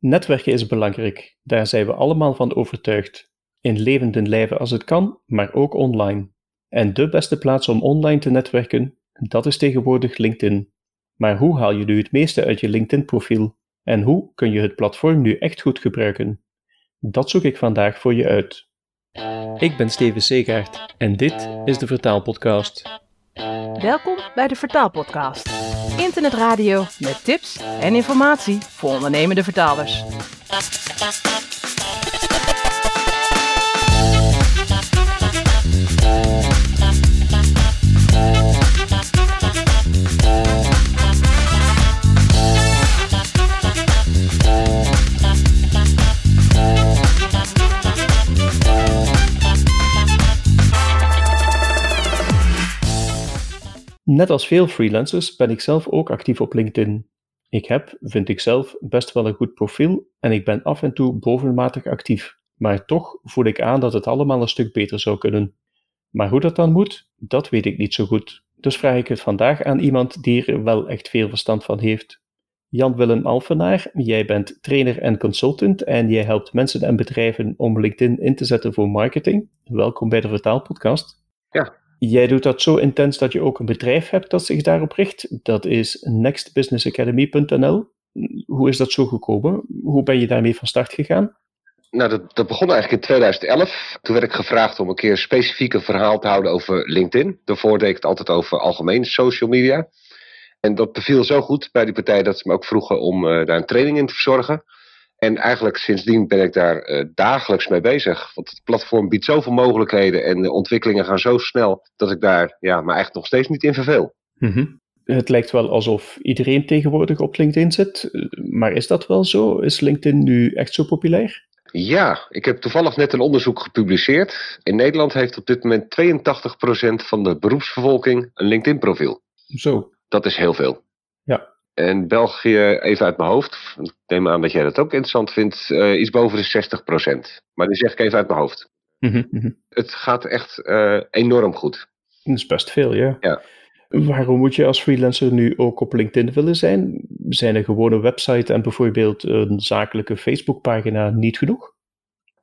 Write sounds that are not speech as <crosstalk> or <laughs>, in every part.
Netwerken is belangrijk, daar zijn we allemaal van overtuigd. In levende lijven als het kan, maar ook online. En de beste plaats om online te netwerken, dat is tegenwoordig LinkedIn. Maar hoe haal je nu het meeste uit je LinkedIn-profiel? En hoe kun je het platform nu echt goed gebruiken? Dat zoek ik vandaag voor je uit. Ik ben Steven Segaert en dit is de Vertaalpodcast. Welkom bij de Vertaalpodcast. Internetradio met tips en informatie voor ondernemende vertalers. Net als veel freelancers ben ik zelf ook actief op LinkedIn. Ik heb, vind ik zelf, best wel een goed profiel en ik ben af en toe bovenmatig actief. Maar toch voel ik aan dat het allemaal een stuk beter zou kunnen. Maar hoe dat dan moet, dat weet ik niet zo goed. Dus vraag ik het vandaag aan iemand die er wel echt veel verstand van heeft. Jan-Willem Alfenaar, jij bent trainer en consultant en jij helpt mensen en bedrijven om LinkedIn in te zetten voor marketing. Welkom bij de Vertaalpodcast. Ja, Jij doet dat zo intens dat je ook een bedrijf hebt dat zich daarop richt. Dat is nextbusinessacademy.nl. Hoe is dat zo gekomen? Hoe ben je daarmee van start gegaan? Nou, dat, dat begon eigenlijk in 2011. Toen werd ik gevraagd om een keer specifiek een verhaal te houden over LinkedIn. Daarvoor deed ik het altijd over algemeen social media. En dat beviel zo goed bij die partij dat ze me ook vroegen om uh, daar een training in te verzorgen. En eigenlijk sindsdien ben ik daar uh, dagelijks mee bezig. Want het platform biedt zoveel mogelijkheden en de ontwikkelingen gaan zo snel dat ik daar ja, me eigenlijk nog steeds niet in verveel. Mm -hmm. Het lijkt wel alsof iedereen tegenwoordig op LinkedIn zit. Maar is dat wel zo? Is LinkedIn nu echt zo populair? Ja, ik heb toevallig net een onderzoek gepubliceerd. In Nederland heeft op dit moment 82% van de beroepsbevolking een LinkedIn-profiel. Zo. Dat is heel veel. Ja. En België, even uit mijn hoofd, ik neem aan dat jij dat ook interessant vindt, uh, iets boven de 60%. Maar die zeg ik even uit mijn hoofd. Mm -hmm. Het gaat echt uh, enorm goed. Dat is best veel, ja. ja. Waarom moet je als freelancer nu ook op LinkedIn willen zijn? Zijn een gewone website en bijvoorbeeld een zakelijke Facebookpagina niet genoeg?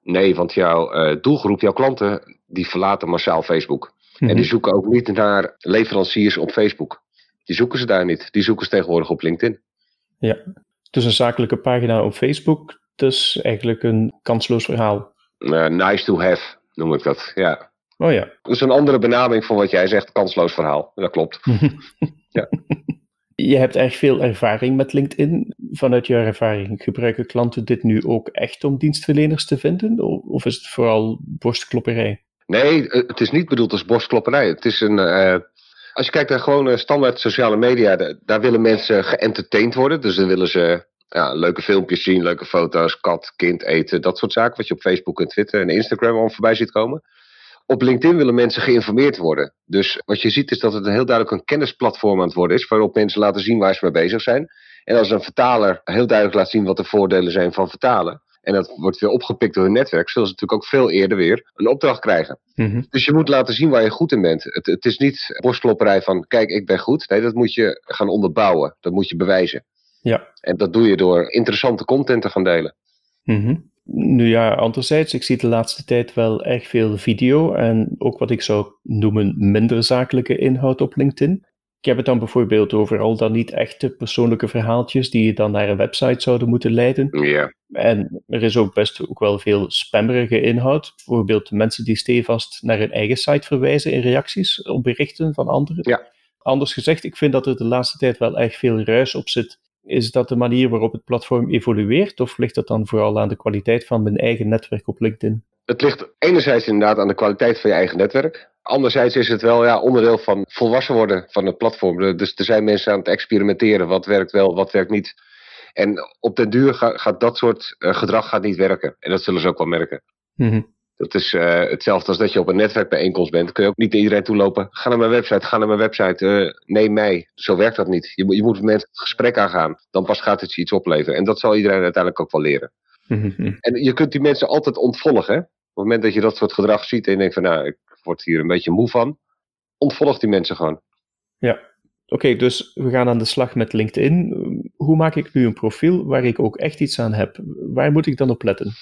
Nee, want jouw uh, doelgroep, jouw klanten, die verlaten massaal Facebook. Mm -hmm. En die zoeken ook niet naar leveranciers op Facebook. Die zoeken ze daar niet. Die zoeken ze tegenwoordig op LinkedIn. Ja, dus een zakelijke pagina op Facebook, is eigenlijk een kansloos verhaal. Uh, nice to have, noem ik dat, ja. Oh ja. Is een andere benaming voor wat jij zegt, kansloos verhaal. Dat klopt. <laughs> ja. Je hebt erg veel ervaring met LinkedIn. Vanuit jouw ervaring, gebruiken klanten dit nu ook echt om dienstverleners te vinden? Of is het vooral borstklopperij? Nee, het is niet bedoeld als borstklopperij. Het is een... Uh, als je kijkt naar gewoon standaard sociale media, daar willen mensen geëntertained worden. Dus dan willen ze ja, leuke filmpjes zien, leuke foto's, kat, kind, eten, dat soort zaken. Wat je op Facebook en Twitter en Instagram al voorbij ziet komen. Op LinkedIn willen mensen geïnformeerd worden. Dus wat je ziet is dat het heel duidelijk een kennisplatform aan het worden is. Waarop mensen laten zien waar ze mee bezig zijn. En als een vertaler heel duidelijk laat zien wat de voordelen zijn van vertalen. En dat wordt weer opgepikt door hun netwerk. Zullen ze natuurlijk ook veel eerder weer een opdracht krijgen. Mm -hmm. Dus je moet laten zien waar je goed in bent. Het, het is niet borstklopperij van kijk ik ben goed. Nee dat moet je gaan onderbouwen. Dat moet je bewijzen. Ja. En dat doe je door interessante content te gaan delen. Mm -hmm. Nu ja, anderzijds, ik zie de laatste tijd wel erg veel video en ook wat ik zou noemen minder zakelijke inhoud op LinkedIn. Ik heb het dan bijvoorbeeld over al dan niet echte persoonlijke verhaaltjes die je dan naar een website zouden moeten leiden. Ja. En er is ook best ook wel veel spammerige inhoud. Bijvoorbeeld mensen die stevast naar hun eigen site verwijzen in reacties op berichten van anderen. Ja. Anders gezegd, ik vind dat er de laatste tijd wel erg veel ruis op zit. Is dat de manier waarop het platform evolueert? Of ligt dat dan vooral aan de kwaliteit van mijn eigen netwerk op LinkedIn? Het ligt enerzijds inderdaad aan de kwaliteit van je eigen netwerk. Anderzijds is het wel ja, onderdeel van volwassen worden van het platform. Dus er zijn mensen aan het experimenteren. Wat werkt wel, wat werkt niet. En op den duur gaat, gaat dat soort uh, gedrag gaat niet werken. En dat zullen ze ook wel merken. Mm -hmm. Dat is uh, hetzelfde als dat je op een netwerkbijeenkomst bent. Kun je ook niet naar iedereen toe lopen. Ga naar mijn website, ga naar mijn website. Uh, neem mij. Zo werkt dat niet. Je, je moet met mensen het gesprek aangaan. Dan pas gaat het je iets opleveren. En dat zal iedereen uiteindelijk ook wel leren. Mm -hmm. En je kunt die mensen altijd ontvolgen. Hè? Op het moment dat je dat soort gedrag ziet en je denkt van nou, ik word hier een beetje moe van. Ontvolg die mensen gewoon. Ja, oké, okay, dus we gaan aan de slag met LinkedIn. hoe maak ik nu een profiel waar ik ook echt iets aan heb? Waar moet ik dan op letten?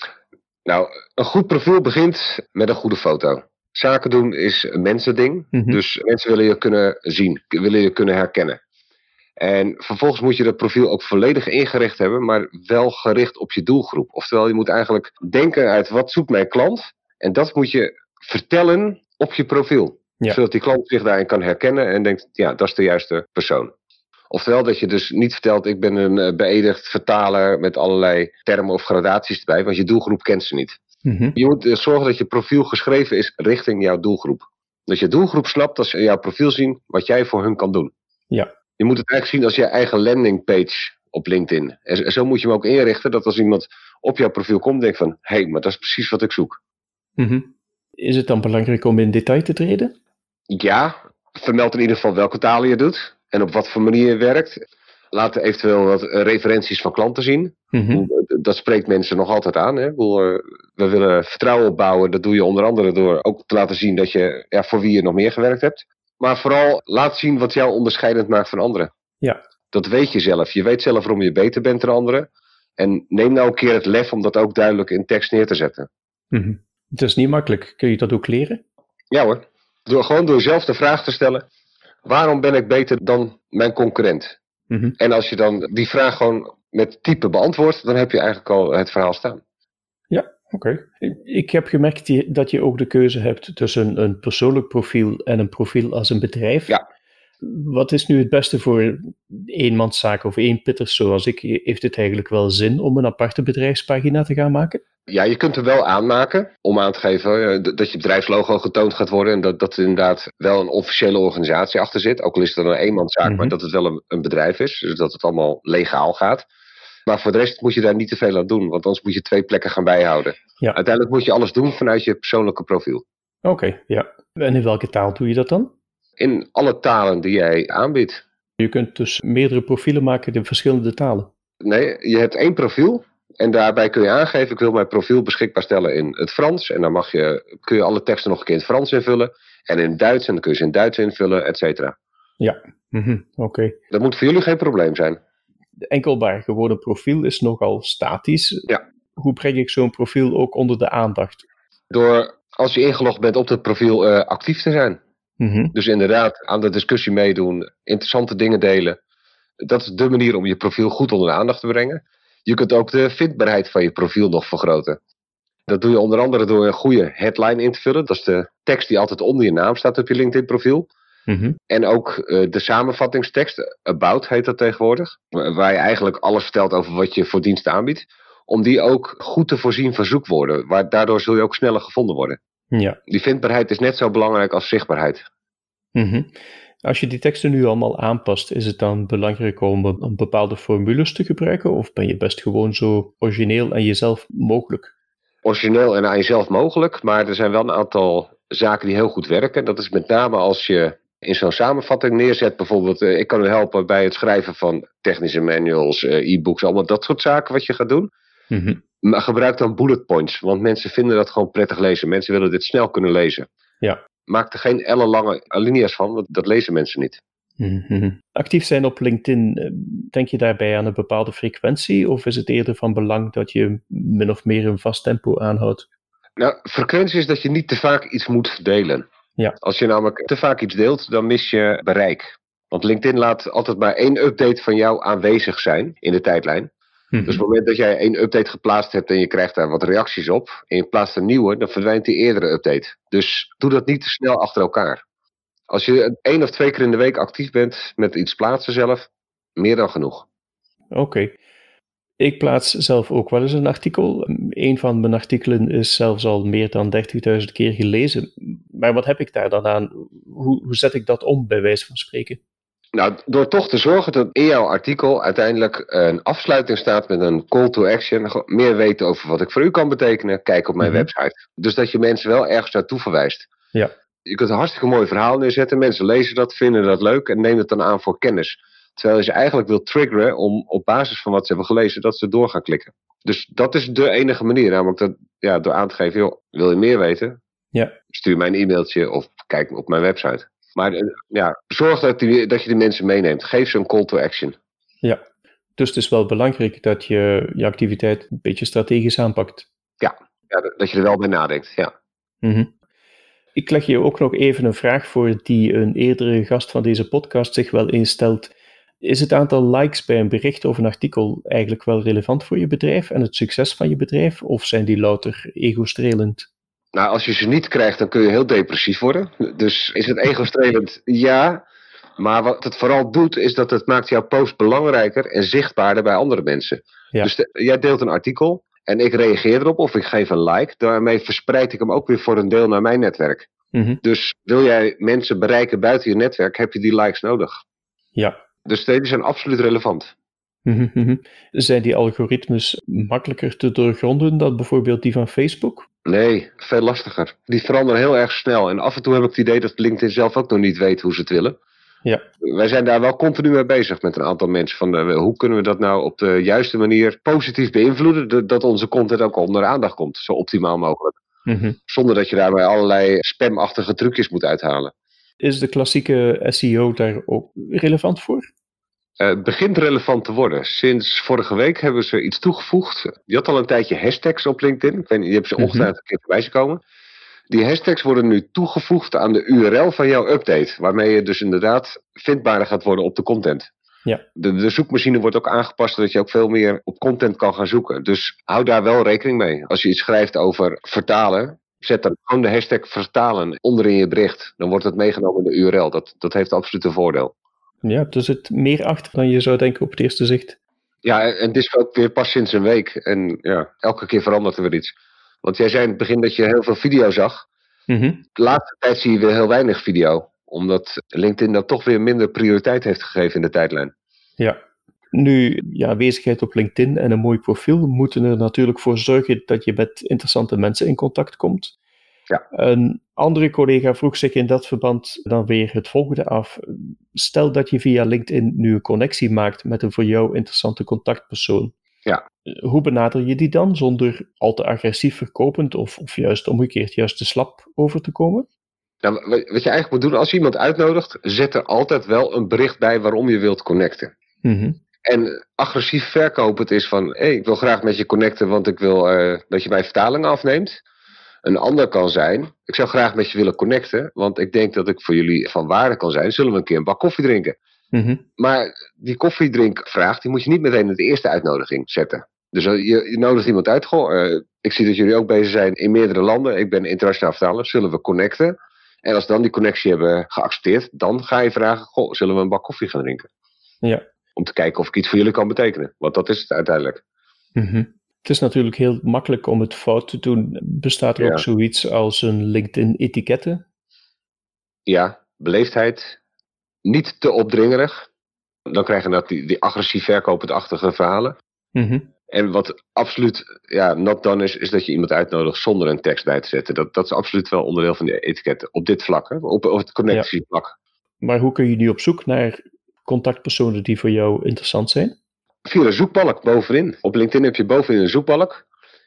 Nou, een goed profiel begint met een goede foto. Zaken doen is een mensending. Mhm. Dus mensen willen je kunnen zien, willen je kunnen herkennen. En vervolgens moet je dat profiel ook volledig ingericht hebben, maar wel gericht op je doelgroep. Oftewel, je moet eigenlijk denken uit wat zoekt mijn klant. En dat moet je vertellen op je profiel. Ja. Zodat die klant zich daarin kan herkennen en denkt, ja, dat is de juiste persoon. Oftewel dat je dus niet vertelt, ik ben een eh, beëdigd vertaler met allerlei termen of gradaties erbij, want je doelgroep kent ze niet. Mhm. Je moet eh, zorgen dat je profiel geschreven is richting jouw doelgroep. Dat je doelgroep snapt als ze jouw profiel zien wat jij voor hun kan doen. Ja. Je moet het eigenlijk zien als je eigen landingpage op LinkedIn. En zo- moet je hem ook inrichten dat als iemand op jouw profiel komt, denkt van, hé, hey, maar dat is precies wat ik zoek. Mhm. Is het dan belangrijk om in detail te treden? Ja, vermeld in ieder geval welke talen je doet en op wat voor manier je werkt. Laat eventueel wat referenties van klanten zien. Mhm. Dat spreekt mensen nog altijd aan. Hè? Eh, we willen vertrouwen opbouwen. Dat doe je onder andere door ook te laten zien dat je ja, voor wie je nog meer gewerkt hebt. Maar vooral laat zien wat jou onderscheidend maakt van anderen. Ja. Dat weet je zelf. Je weet zelf waarom je beter bent dan anderen. En neem nou een keer het lef om dat ook duidelijk in tekst neer te zetten. Mhm. Het is niet makkelijk. Kun je dat ook leren? Ja hoor. Door, gewoon door jezelf de vraag te stellen. Waarom ben ik beter dan mijn concurrent? Mhm. En als je dan die vraag gewoon met type beantwoordt, dan heb je eigenlijk al het verhaal staan. Oké. Ik- Ik heb gemerkt dat je ook de keuze hebt tussen een persoonlijk profiel en een profiel als een bedrijf. Ja. Wat is nu het beste voor eenmanszaak of eenpitters zoals ik? Heeft het eigenlijk wel zin om een aparte bedrijfspagina te gaan maken? Ja, je kunt er wel aanmaken om aan te geven eh, dat je bedrijfslogo getoond gaat worden. En dat, dat er inderdaad wel een officiële organisatie achter zit. Ook al is het dan een eenmanszaak, Mhm. maar dat het wel een, een bedrijf is. Dus dat het allemaal legaal gaat. Maar voor de rest moet je daar niet te veel aan doen. Want anders moet je twee plekken gaan bijhouden. Ja. Uiteindelijk moet je alles doen vanuit je persoonlijke profiel. Oké, ja. En in welke taal doe je dat dan? In alle talen die jij aanbiedt. Je kunt dus meerdere profielen maken in verschillende talen. Nee, je hebt één profiel. En daarbij kun je aangeven, ik wil mijn profiel beschikbaar stellen in het Frans. En dan mag je, kun je alle teksten nog een keer in het Frans invullen. En in het Duits, en dan kun je ze in het Duits invullen, et cetera. Mhm, Oké. Dat moet voor jullie geen probleem zijn. Enkel maar gewoon een profiel is nogal statisch. Ja. Hoe breng ik zo'n profiel ook onder de aandacht? Door, als je ingelogd bent op het profiel, eh, actief te zijn. Mhm. Dus inderdaad aan de discussie meedoen, interessante dingen delen. Dat is de manier om je profiel goed onder de aandacht te brengen. Je kunt ook de vindbaarheid van je profiel nog vergroten. Dat doe je onder andere door een goede headline in te vullen. Dat is de tekst die altijd onder je naam staat op je LinkedIn profiel. Mhm. En ook eh, de samenvattingstekst, About heet dat tegenwoordig. wa- Waar je eigenlijk alles vertelt over wat je voor diensten aanbiedt. Om die ook goed te voorzien van zoekwoorden. Waar, daardoor zul je ook sneller gevonden worden. Ja. Die vindbaarheid is net zo belangrijk als zichtbaarheid. Mhm. Als je die teksten nu allemaal aanpast, is het dan belangrijk om bepaalde formules te gebruiken? Of ben je best gewoon zo origineel en jezelf mogelijk? origineel en aan jezelf mogelijk. Maar er zijn wel een aantal zaken die heel goed werken. Dat is met name als je in zo'n samenvatting neerzet. Bijvoorbeeld, eh, ik kan u helpen bij het schrijven van technische manuals, eh, e-books, allemaal dat soort zaken wat je gaat doen. Mhm. Maar gebruik dan bullet points, want mensen vinden dat gewoon prettig lezen. Mensen willen dit snel kunnen lezen. Ja. Maak er geen ellenlange alinea's van, want dat lezen mensen niet. Mhm. Actief zijn op LinkedIn, eh, denk je daarbij aan een bepaalde frequentie? Of is het eerder van belang dat je min of meer een vast tempo aanhoudt? Nou, frequentie is dat je niet te vaak iets moet delen. Ja. Als je namelijk te vaak iets deelt, dan mis je bereik. Want LinkedIn laat altijd maar één update van jou aanwezig zijn in de tijdlijn. Mhm. Dus op het moment dat jij één update geplaatst hebt en je krijgt daar wat reacties op, en je plaatst een nieuwe, dan verdwijnt die eerdere update. Dus doe dat niet te snel achter elkaar. Als je één of twee keer in de week actief bent met iets plaatsen zelf, meer dan genoeg. Oké. Ik plaats zelf ook wel eens een artikel. Een van mijn artikelen is zelfs al meer dan 30.000 keer gelezen. Maar wat heb ik daar dan aan? Hoe, hoe zet ik dat om, bij wijze van spreken? Nou, door toch te zorgen dat in jouw artikel uiteindelijk een afsluiting staat met een call to action. Meer weten over wat ik voor u kan betekenen, kijk op mijn Mhm. website. Dus dat je mensen wel ergens naartoe verwijst. Ja. Je kunt een hartstikke mooi verhaal neerzetten. Mensen lezen dat, vinden dat leuk en nemen het dan aan voor kennis. Terwijl je ze eigenlijk wil triggeren om op basis van wat ze hebben gelezen, dat ze door gaan klikken. Dus dat is de enige manier, namelijk dat, ja, door aan te geven, joh, wil je meer weten? Ja. Stuur mij een e-mailtje of kijk op mijn website. Maar eh, ja, zorg dat, die, dat je die mensen meeneemt. Geef ze een call to action. Dus het is wel belangrijk dat je je activiteit een beetje strategisch aanpakt. Ja, ja dat je er wel bij nadenkt, ja. Mhm. Ik leg je ook nog even een vraag voor die een eerdere gast van deze podcast zich wel instelt. Is het aantal likes bij een bericht of een artikel eigenlijk wel relevant voor je bedrijf en het succes van je bedrijf, of zijn die louter ego-strelend? Nou, als je ze niet krijgt, dan kun je heel depressief worden. Dus is het ego-strelend? Ja. Maar wat het vooral doet, is dat het maakt jouw post belangrijker en zichtbaarder bij andere mensen. Ja. Dus de- jij deelt een artikel en ik reageer erop of ik geef een like. Daarmee verspreid ik hem ook weer voor een deel naar mijn netwerk. Mhm. Dus wil jij mensen bereiken buiten je netwerk, heb je die likes nodig. Ja. Dus die zijn absoluut relevant. Mhm. Zijn die algoritmes makkelijker te doorgronden dan bijvoorbeeld die van Facebook? Nee, veel lastiger. Die veranderen heel erg snel. En af en toe heb ik het idee dat LinkedIn zelf ook nog niet weet hoe ze het willen. Ja. Wij zijn daar wel continu mee bezig met een aantal mensen. Van eh, hoe kunnen we dat nou op de juiste manier positief beïnvloeden? dat- onze content ook onder de aandacht komt. Zo optimaal mogelijk. Mhm. Zonder dat je daarbij allerlei spamachtige trucjes moet uithalen. Is de klassieke SEO daar ook relevant voor? Eh, Het begint relevant te worden. Sinds vorige week hebben ze iets toegevoegd. Je had al een tijdje hashtags op LinkedIn. Ik weet niet, je hebt ze Mhm. ongetwijfeld een keer voorbij komen. Die hashtags worden nu toegevoegd aan de URL van jouw update. Waarmee je dus inderdaad vindbaarder gaat worden op de content. Ja. De, de zoekmachine wordt ook aangepast zodat je ook veel meer op content kan gaan zoeken. Dus hou daar wel rekening mee. Als je iets schrijft over vertalen, zet dan gewoon de hashtag vertalen onderin je bericht. Dan wordt het meegenomen in de URL. Dat, dat heeft absoluut een voordeel. Ja, er zit meer achter dan je zou denken op het eerste zicht. Ja, en het is ook weer pas sinds een week. En ja, elke keer verandert er weer iets. Want jij zei in het begin dat je heel veel video zag. Mhm. De laatste tijd zie je weer heel weinig video. Omdat LinkedIn dat toch weer minder prioriteit heeft gegeven in de tijdlijn. Ja. Nu, je aanwezigheid op LinkedIn en een mooi profiel moeten er natuurlijk voor zorgen dat je met interessante mensen in contact komt. Ja. Een andere collega vroeg zich in dat verband dan weer het volgende af. Stel dat je via LinkedIn nu een connectie maakt met een voor jou interessante contactpersoon. Ja. Hoe benader je die dan zonder al te agressief verkopend of, of juist omgekeerd, juist te slap over te komen? Nou, wa- wat je eigenlijk moet doen als je iemand uitnodigt, zet er altijd wel een bericht bij waarom je wilt connecten. Mhm. En agressief verkopen, het is van, hé, ik wil graag met je connecten, want ik wil eh, dat je mijn vertaling afneemt. Een ander kan zijn, ik zou graag met je willen connecten, want ik denk dat ik voor jullie van waarde kan zijn. Zullen we een keer een bak koffie drinken? Mhm. Maar die koffiedrinkvraag, die moet je niet meteen in de eerste uitnodiging zetten. Dus eh, je, je nodigt iemand uit, goh, eh, ik zie dat jullie ook bezig zijn in meerdere landen. Ik ben internationaal vertaler, zullen we connecten? En als dan die connectie hebben geaccepteerd, dan ga je vragen, goh, zullen we een bak koffie gaan drinken? Ja. Om te kijken of ik iets voor jullie kan betekenen. Want dat is het uiteindelijk. Mhm. Het is natuurlijk heel makkelijk om het fout te doen. Bestaat er Ja. ook zoiets als een LinkedIn-etiquette? Ja, beleefdheid, niet te opdringerig. Dan krijg je dat die, die agressief verkopend-achtige verhalen. Mhm. En wat absoluut ja, not done is, is dat je iemand uitnodigt zonder een tekst bij te zetten. Dat, dat is absoluut wel onderdeel van die etiketten. Op dit vlak, hè? Op, op het connectievlak. Maar hoe kun je nu op zoek naar contactpersonen die voor jou interessant zijn? Via de zoekbalk bovenin. Op LinkedIn heb je bovenin een zoekbalk.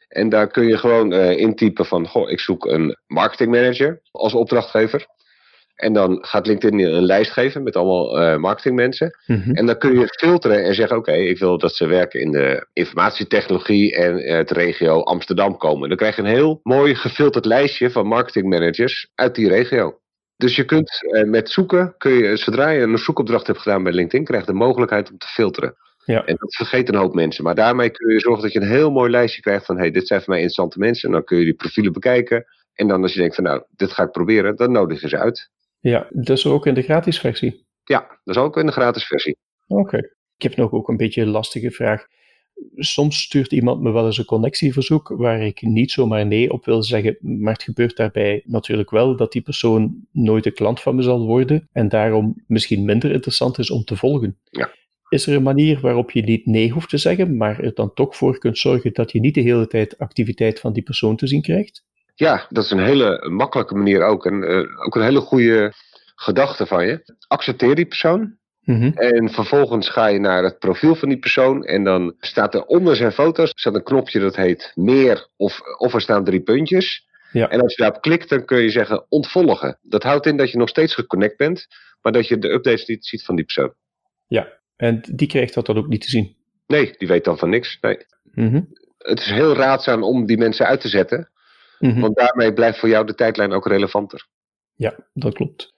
En daar kun je gewoon eh, intypen van, goh, ik zoek een marketingmanager als opdrachtgever. En dan gaat LinkedIn je een lijst geven met allemaal eh, marketingmensen. Mhm. En dan kun je filteren en zeggen: Oké, ik wil dat ze werken in de informatietechnologie en het regio Amsterdam komen. Dan krijg je een heel mooi gefilterd lijstje van marketingmanagers uit die regio. Dus je kunt eh, met zoeken, kun je, zodra je een zoekopdracht hebt gedaan bij LinkedIn, krijg je de mogelijkheid om te filteren. Ja. En dat vergeten een hoop mensen. Maar daarmee kun je zorgen dat je een heel mooi lijstje krijgt van: hey, dit zijn voor mij interessante mensen. En dan kun je die profielen bekijken. En dan als je denkt van nou, dit ga ik proberen, dan nodig je ze uit. Ja, dus ook in de gratis versie. Ja, dat is ook in de gratis versie. Oké. Ik heb nog ook een beetje een lastige vraag. Soms stuurt iemand me wel eens een connectieverzoek waar ik niet zomaar nee op wil zeggen, maar het gebeurt daarbij natuurlijk wel dat die persoon nooit een klant van me zal worden en daarom misschien minder interessant is om te volgen. Ja. Is er een manier waarop je niet nee hoeft te zeggen, maar er dan toch voor kunt zorgen dat je niet de hele tijd activiteit van die persoon te zien krijgt? Ja, dat is een hele makkelijke manier ook. En eh, ook een hele goede gedachte van je. Accepteer die persoon. Mhm. En vervolgens ga je naar het profiel van die persoon. En dan staat er onder zijn foto's staat een knopje dat heet meer. Of, of er staan drie puntjes. Ja. En als je daarop klikt, dan kun je zeggen ontvolgen. Dat houdt in dat je nog steeds geconnect bent. Maar dat je de updates niet ziet van die persoon. Ja, en die krijgt dat dan ook niet te zien. Nee, die weet dan van niks. Nee. Mhm. Het is heel raadzaam om die mensen uit te zetten. Mhm. Want daarmee blijft voor jou de tijdlijn ook relevanter. Ja, dat klopt.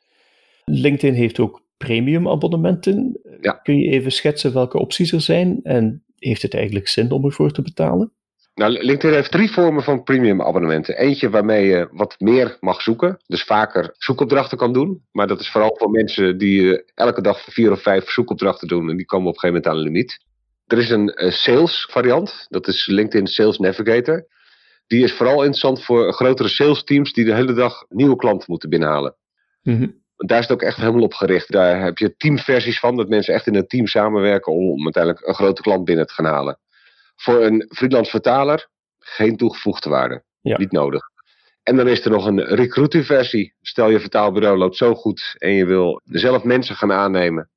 LinkedIn heeft ook premium abonnementen. Ja. Kun je even schetsen welke opties er zijn en heeft het eigenlijk zin om ervoor te betalen? Nou, LinkedIn heeft drie vormen van premium abonnementen. Eentje waarmee je wat meer mag zoeken. Dus vaker zoekopdrachten kan doen. Maar dat is vooral voor mensen die eh, elke dag vier of vijf zoekopdrachten doen. En die komen op een gegeven moment aan een limiet. Er is een eh, sales variant. Dat is LinkedIn Sales Navigator. Die is vooral interessant voor grotere sales teams die de hele dag nieuwe klanten moeten binnenhalen. Mhm. Daar is het ook echt helemaal op gericht. Daar heb je teamversies van, dat mensen echt in een team samenwerken om uiteindelijk een grote klant binnen te gaan halen. Voor een freelance vertaler geen toegevoegde waarde. Ja. Niet nodig. En dan is er nog een recruiting versie. Stel je vertaalbureau loopt zo goed en je wil zelf mensen gaan aannemen.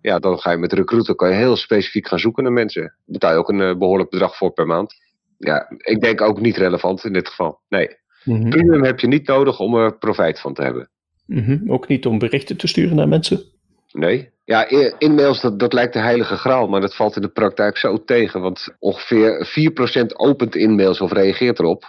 Ja, dan ga je met recruiter kan je heel specifiek gaan zoeken naar mensen. Daar betaal je ook een eh, behoorlijk bedrag voor per maand. Ja, ik denk ook niet relevant in dit geval. Nee. Mhm. Premium heb je niet nodig om er profijt van te hebben. Mhm. Ook niet om berichten te sturen naar mensen? Nee. Ja, e-mails, dat, dat lijkt de heilige graal, maar dat valt in de praktijk zo tegen. Want ongeveer 4% opent e-mails of reageert erop.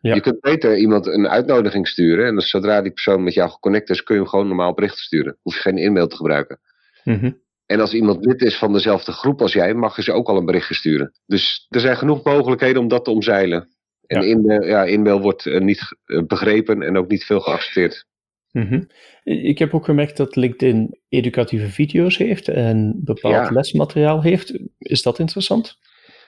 Ja. Je kunt beter iemand een uitnodiging sturen. En dus zodra die persoon met jou geconnect is, kun je hem gewoon normaal berichten sturen. Hoef je geen e-mail te gebruiken. Mhm. En als iemand lid is van dezelfde groep als jij, mag je ze ook al een berichtje sturen. Dus er zijn genoeg mogelijkheden om dat te omzeilen. En Ja. e-mail, ja, e-mail wordt eh, niet eh, begrepen en ook niet veel geaccepteerd. Mhm. Ik heb ook gemerkt dat LinkedIn educatieve video's heeft en bepaald Ja. lesmateriaal heeft. Is dat interessant?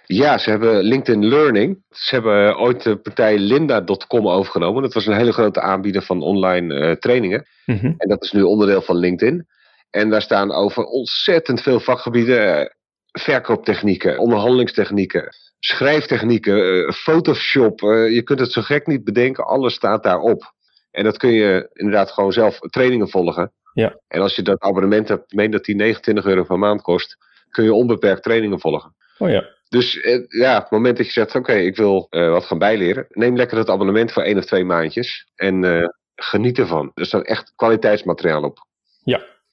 Ja, ze hebben LinkedIn Learning. Ze hebben ooit de partij Lynda.com overgenomen. Dat was een hele grote aanbieder van online eh, trainingen. Mhm. En dat is nu onderdeel van LinkedIn. En daar staan over ontzettend veel vakgebieden. eh, verkooptechnieken, onderhandelingstechnieken, schrijftechnieken, eh, Photoshop. eh, je kunt het zo gek niet bedenken. Alles staat daarop. En dat kun je inderdaad gewoon zelf trainingen volgen. Ja. En als je dat abonnement hebt, meen dat die 29 euro per maand kost, kun je onbeperkt trainingen volgen. Oh ja. Dus eh, ja, op het moment dat je zegt, oké, ik wil eh, wat gaan bijleren, neem lekker het abonnement voor één of twee maandjes en eh, geniet ervan. Er staat echt kwaliteitsmateriaal op.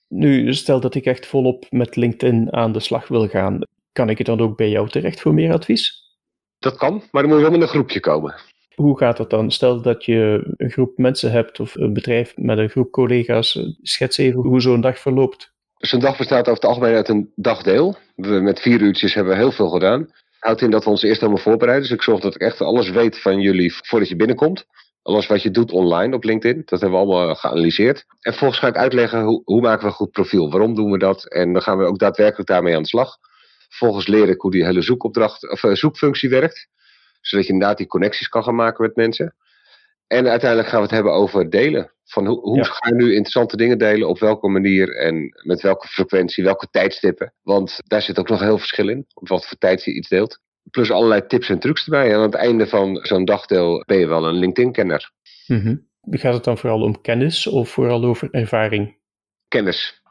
Nu, stel dat ik echt volop met LinkedIn aan de slag wil gaan. Kan ik het dan ook bij jou terecht voor meer advies? Dat kan, maar dan moet je wel met een groepje komen. Hoe gaat dat dan? Stel dat je een groep mensen hebt of een bedrijf met een groep collega's. Schets even hoe zo'n dag verloopt. Zo'n dag bestaat over het algemeen uit een dagdeel. We, met vier uurtjes hebben we heel veel gedaan. Houdt in dat we ons eerst helemaal voorbereiden. Dus ik zorg dat ik echt alles weet van jullie voordat je binnenkomt. Alles wat je doet online op LinkedIn, dat hebben we allemaal geanalyseerd. En vervolgens ga ik uitleggen hoe, hoe maken we een goed profiel, waarom doen we dat en dan gaan we ook daadwerkelijk daarmee aan de slag. Vervolgens leer ik hoe die hele zoekopdracht, of, eh, zoekfunctie werkt, zodat je inderdaad die connecties kan gaan maken met mensen. En uiteindelijk gaan we het hebben over delen. Van hoe, hoe Ja. ga je nu interessante dingen delen, op welke manier en met welke frequentie, welke tijdstippen. Want daar zit ook nog heel veel verschil in, op wat voor tijd je iets deelt. Plus allerlei tips en trucs erbij. En aan het einde van zo'n dagdeel ben je wel een LinkedIn-kenner. Mhm. Gaat het dan vooral om kennis of vooral over ervaring? Kennis.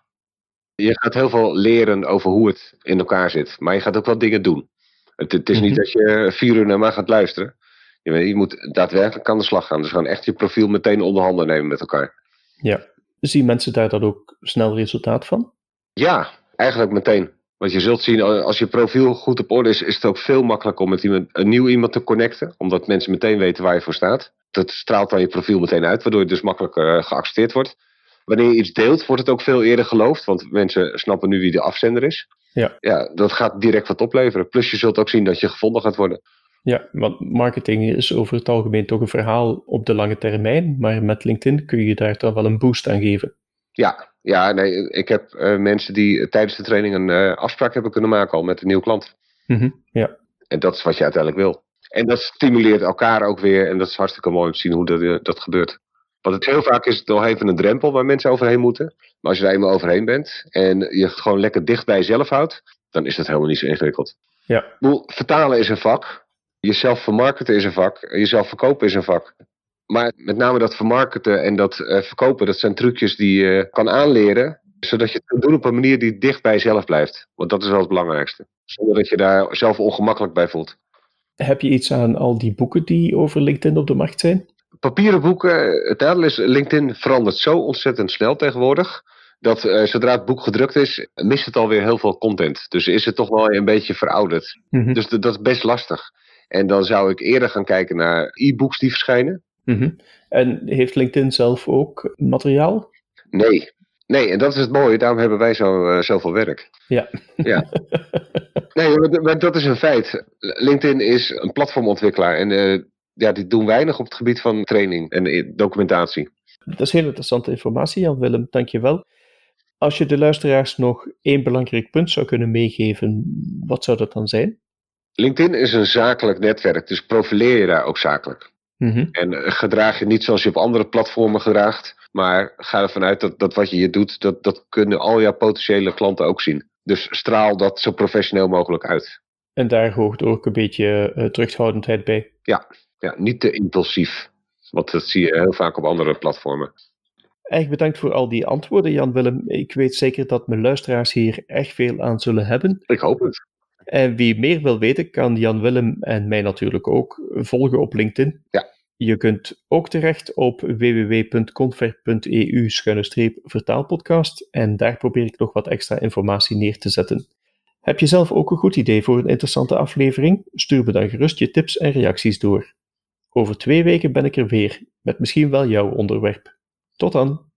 Je gaat heel veel leren over hoe het in elkaar zit. Maar je gaat ook wel dingen doen. Het, het is niet Mhm. dat je vier uur naar mij gaat luisteren. Je, weet, je moet daadwerkelijk aan de slag gaan. Dus gewoon echt je profiel meteen onder handen nemen met elkaar. Ja. Zien mensen daar dan ook snel resultaat van? Ja, eigenlijk meteen. Want je zult zien, eh, als je profiel goed op orde is, is het ook veel makkelijker om met iemand, een nieuw iemand te connecten. Omdat mensen meteen weten waar je voor staat. Dat straalt dan je profiel meteen uit, waardoor je dus makkelijker eh, geaccepteerd wordt. Wanneer je iets deelt, wordt het ook veel eerder geloofd. Want mensen snappen nu wie de afzender is. Ja. ja, dat gaat direct wat opleveren. Plus je zult ook zien dat je gevonden gaat worden. Ja, want marketing is over het algemeen toch een verhaal op de lange termijn, maar met LinkedIn kun je daar dan wel een boost aan geven. Ja, ja nee, ik heb eh, mensen die tijdens de training een eh, afspraak hebben kunnen maken al met een nieuwe klant. Mhm, Ja, En dat is wat je uiteindelijk wil. En dat stimuleert elkaar ook weer. En dat is hartstikke mooi om te zien hoe dat, eh, dat gebeurt. Want het, heel vaak is het nog even een drempel waar mensen overheen moeten. Maar als je daar eenmaal overheen bent en je het gewoon lekker dicht bij jezelf houdt, dan is dat helemaal niet zo ingewikkeld. Ja. Vertalen is een vak. Jezelf vermarkten is een vak. Jezelf verkopen is een vak. Maar met name dat vermarkten en dat eh, verkopen, dat zijn trucjes die je kan aanleren. Zodat je het kunt doen op een manier die dicht bij jezelf blijft. Want dat is wel het belangrijkste. Zonder dat je daar zelf ongemakkelijk bij voelt. Heb je iets aan al die boeken die over LinkedIn op de markt zijn? Papieren boeken, het nadeel is, LinkedIn verandert zo ontzettend snel tegenwoordig. dat uh, zodra het boek gedrukt is, mist het alweer heel veel content. Dus is het toch wel een beetje verouderd. Mhm. Dus dat is best lastig. En dan zou ik eerder gaan kijken naar e-books die verschijnen. Mhm. En heeft LinkedIn zelf ook materiaal? Nee. Nee, en dat is het mooie. Daarom hebben wij zo, uh, zoveel werk. Ja. ja. <laughs> Nee, maar dat is een feit. LinkedIn is een platformontwikkelaar. En uh, ja, die doen weinig op het gebied van training en documentatie. Dat is heel interessante informatie, Jan Willem. Dank je wel. Als je de luisteraars nog één belangrijk punt zou kunnen meegeven, wat zou dat dan zijn? LinkedIn is een zakelijk netwerk, dus profileer je daar ook zakelijk. Mhm. En gedraag je niet zoals je op andere platformen gedraagt, maar ga ervan uit dat, dat wat je hier doet, dat, dat kunnen al jouw potentiële klanten ook zien. Dus straal dat zo professioneel mogelijk uit. En daar hoort ook een beetje uh, terughoudendheid bij. Ja, ja, niet te impulsief. Want dat zie je heel vaak op andere platformen. Erg bedankt voor al die antwoorden, Jan Willem. Ik weet zeker dat mijn luisteraars hier echt veel aan zullen hebben. Ik hoop het. En wie meer wil weten, kan Jan Willem en mij natuurlijk ook volgen op LinkedIn. Ja. Je kunt ook terecht op www.convert.eu-vertaalpodcast en daar probeer ik nog wat extra informatie neer te zetten. Heb je zelf ook een goed idee voor een interessante aflevering? Stuur me dan gerust je tips en reacties door. Over twee weken ben ik er weer, met misschien wel jouw onderwerp. Tot dan!